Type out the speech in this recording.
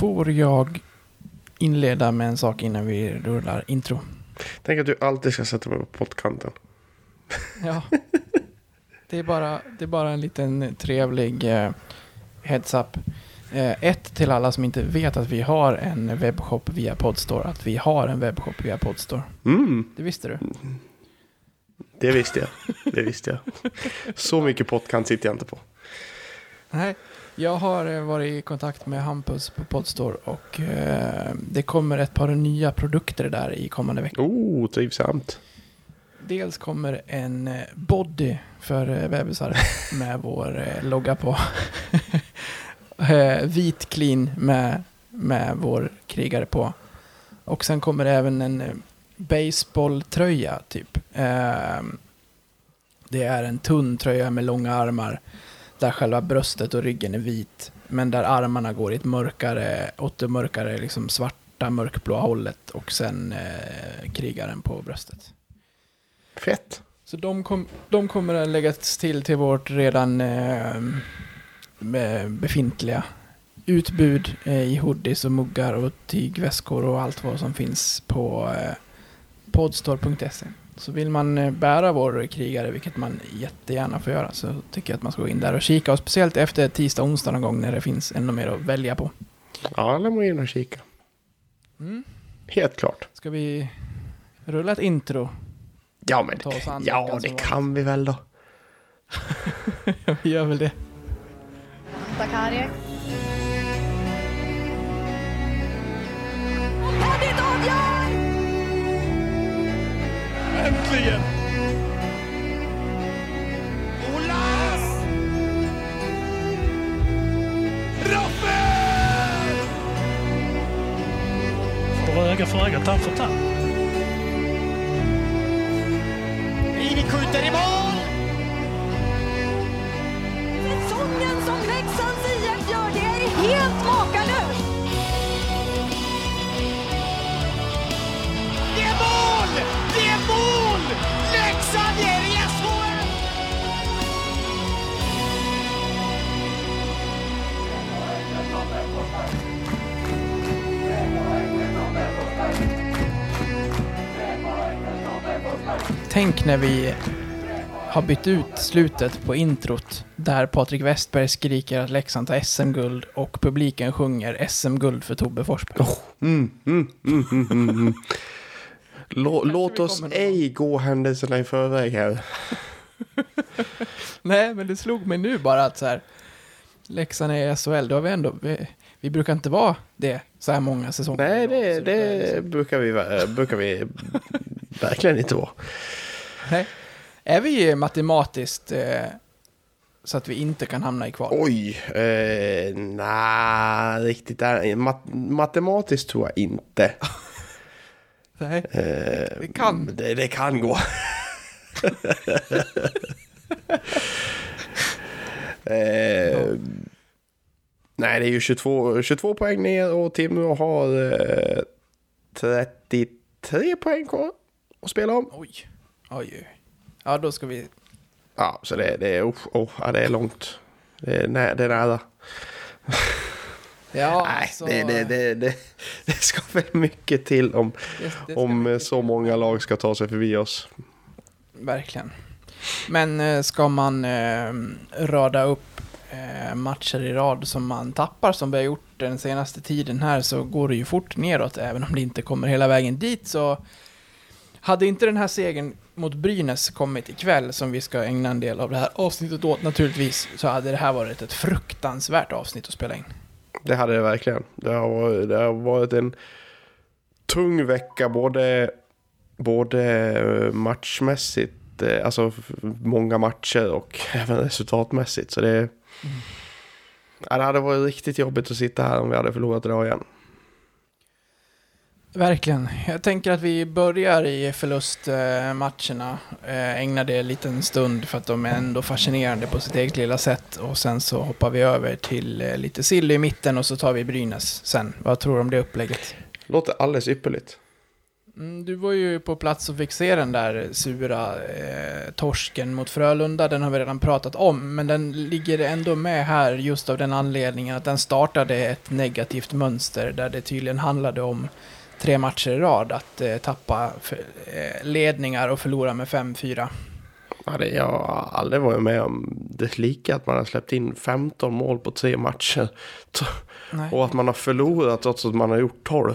Får jag inleda med en sak innan vi rullar intro? Tänk att du alltid ska sätta mig på pottkanten. Ja. Det är bara, det är bara en liten trevlig eh, heads-up. Eh, ett till alla som inte vet att vi har en webbshop via Podstore. Att vi har en webbshop via Podstore. Mm, Det visste du? det visste jag. Det visste jag. Så mycket pottkant sitter jag inte på. Nej. Jag har eh, varit i kontakt med Hampus på Podstore och eh, det kommer ett par nya produkter där i kommande vecka. Oh, trivsamt. Dels kommer en eh, body för eh, bebisar med vår eh, logga på. Eh, Vit clean med, med vår krigare på. Och sen kommer det även en baseballtröja typ. Eh, Det är en tunn tröja med långa armar. Där själva bröstet och ryggen är vit. Men där armarna går i ett mörkare, åt det mörkare, liksom svarta mörkblåa hållet. Och sen eh, krigaren på bröstet. Fett. Så de, kom, de kommer att läggas till till vårt redan eh, be- befintliga utbud eh, i hoodies och muggar och tygväskor och allt vad som finns på eh, podstore.se. Så vill man eh, bära vår krigare, vilket man jättegärna får göra, så tycker jag att man ska gå in där och kika. Och speciellt efter tisdag, onsdag någon gång när det finns ännu mer att välja på. Ja, lämna mig in och kika. Mm. Helt klart. Ska vi rulla ett intro? Ja, men an ja, det kan vi väl då. vi gör väl det. Sakari. Äntligen! Olas! Raffel! Får öga för öga, tand för tand. Ini skjuter i mål! Tänk när vi har bytt ut slutet på introt där Patrik Westberg skriker att Leksand tar SM-guld och publiken sjunger SM-guld för Tobbe Forsberg. Mm, mm, mm, mm, mm, mm. Lå, låt oss ej gå händelserna i förväg här. Nej, men det slog mig nu bara att så här, Leksand är i SHL, då har vi ändå, vi, vi brukar inte vara det så här många säsonger. Nej, det, så det brukar, vi, brukar vi verkligen inte vara. Nej. Är vi matematiskt eh, så att vi inte kan hamna i kval? Oj, eh, nej, riktigt där. Mat, matematiskt tror jag inte. Nej, Eh, vi kan. Det, det kan gå. eh, nej, det är ju 22, 22 poäng ner och Timrå har eh, 33 poäng kvar att spela om. Oj. Oj, oj. Ja, då ska vi... Ja, så det, det, är, oh, oh, ja, det är långt. Det är, nä, det är nära. Ja, Nej, alltså, det, det, det, det, det ska väl mycket till om, det- om eh, så många lag ska ta sig förbi oss. Verkligen. Men eh, ska man eh, rada upp Eh, matcher i rad som man tappar, som vi har gjort den senaste tiden här, så går det ju fort neråt, även om det inte kommer hela vägen dit. Så hade inte den här segern mot Brynäs kommit ikväll, som vi ska ägna en del av det här avsnittet åt naturligtvis, så hade det här varit ett fruktansvärt avsnitt att spela in. Det hade det verkligen. Det har varit, det har varit en tung vecka både, både matchmässigt, eh, alltså många matcher och även resultatmässigt. Så det, ja, det hade varit riktigt jobbigt att sitta här om vi hade förlorat idag igen. Verkligen. Jag tänker att vi börjar i förlustmatcherna. Eh, ägnar det en liten stund för att de är ändå fascinerande på sitt eget lilla sätt. Och sen så hoppar vi över till eh, lite sill i mitten och så tar vi Brynäs sen. Vad tror du om det upplägget? Låter alldeles ypperligt. Mm, du var ju på plats och fick se den där sura eh, torsken mot Frölunda. Den har vi redan pratat om, men den ligger ändå med här just av den anledningen att den startade ett negativt mönster där det tydligen handlade om tre matcher i rad att eh, tappa för, eh, ledningar och förlora med 5-4. Ja, det, jag har aldrig varit med om det lika att man har släppt in 15 mål på tre matcher. Nej. Och att man har förlorat trots att man har gjort 12.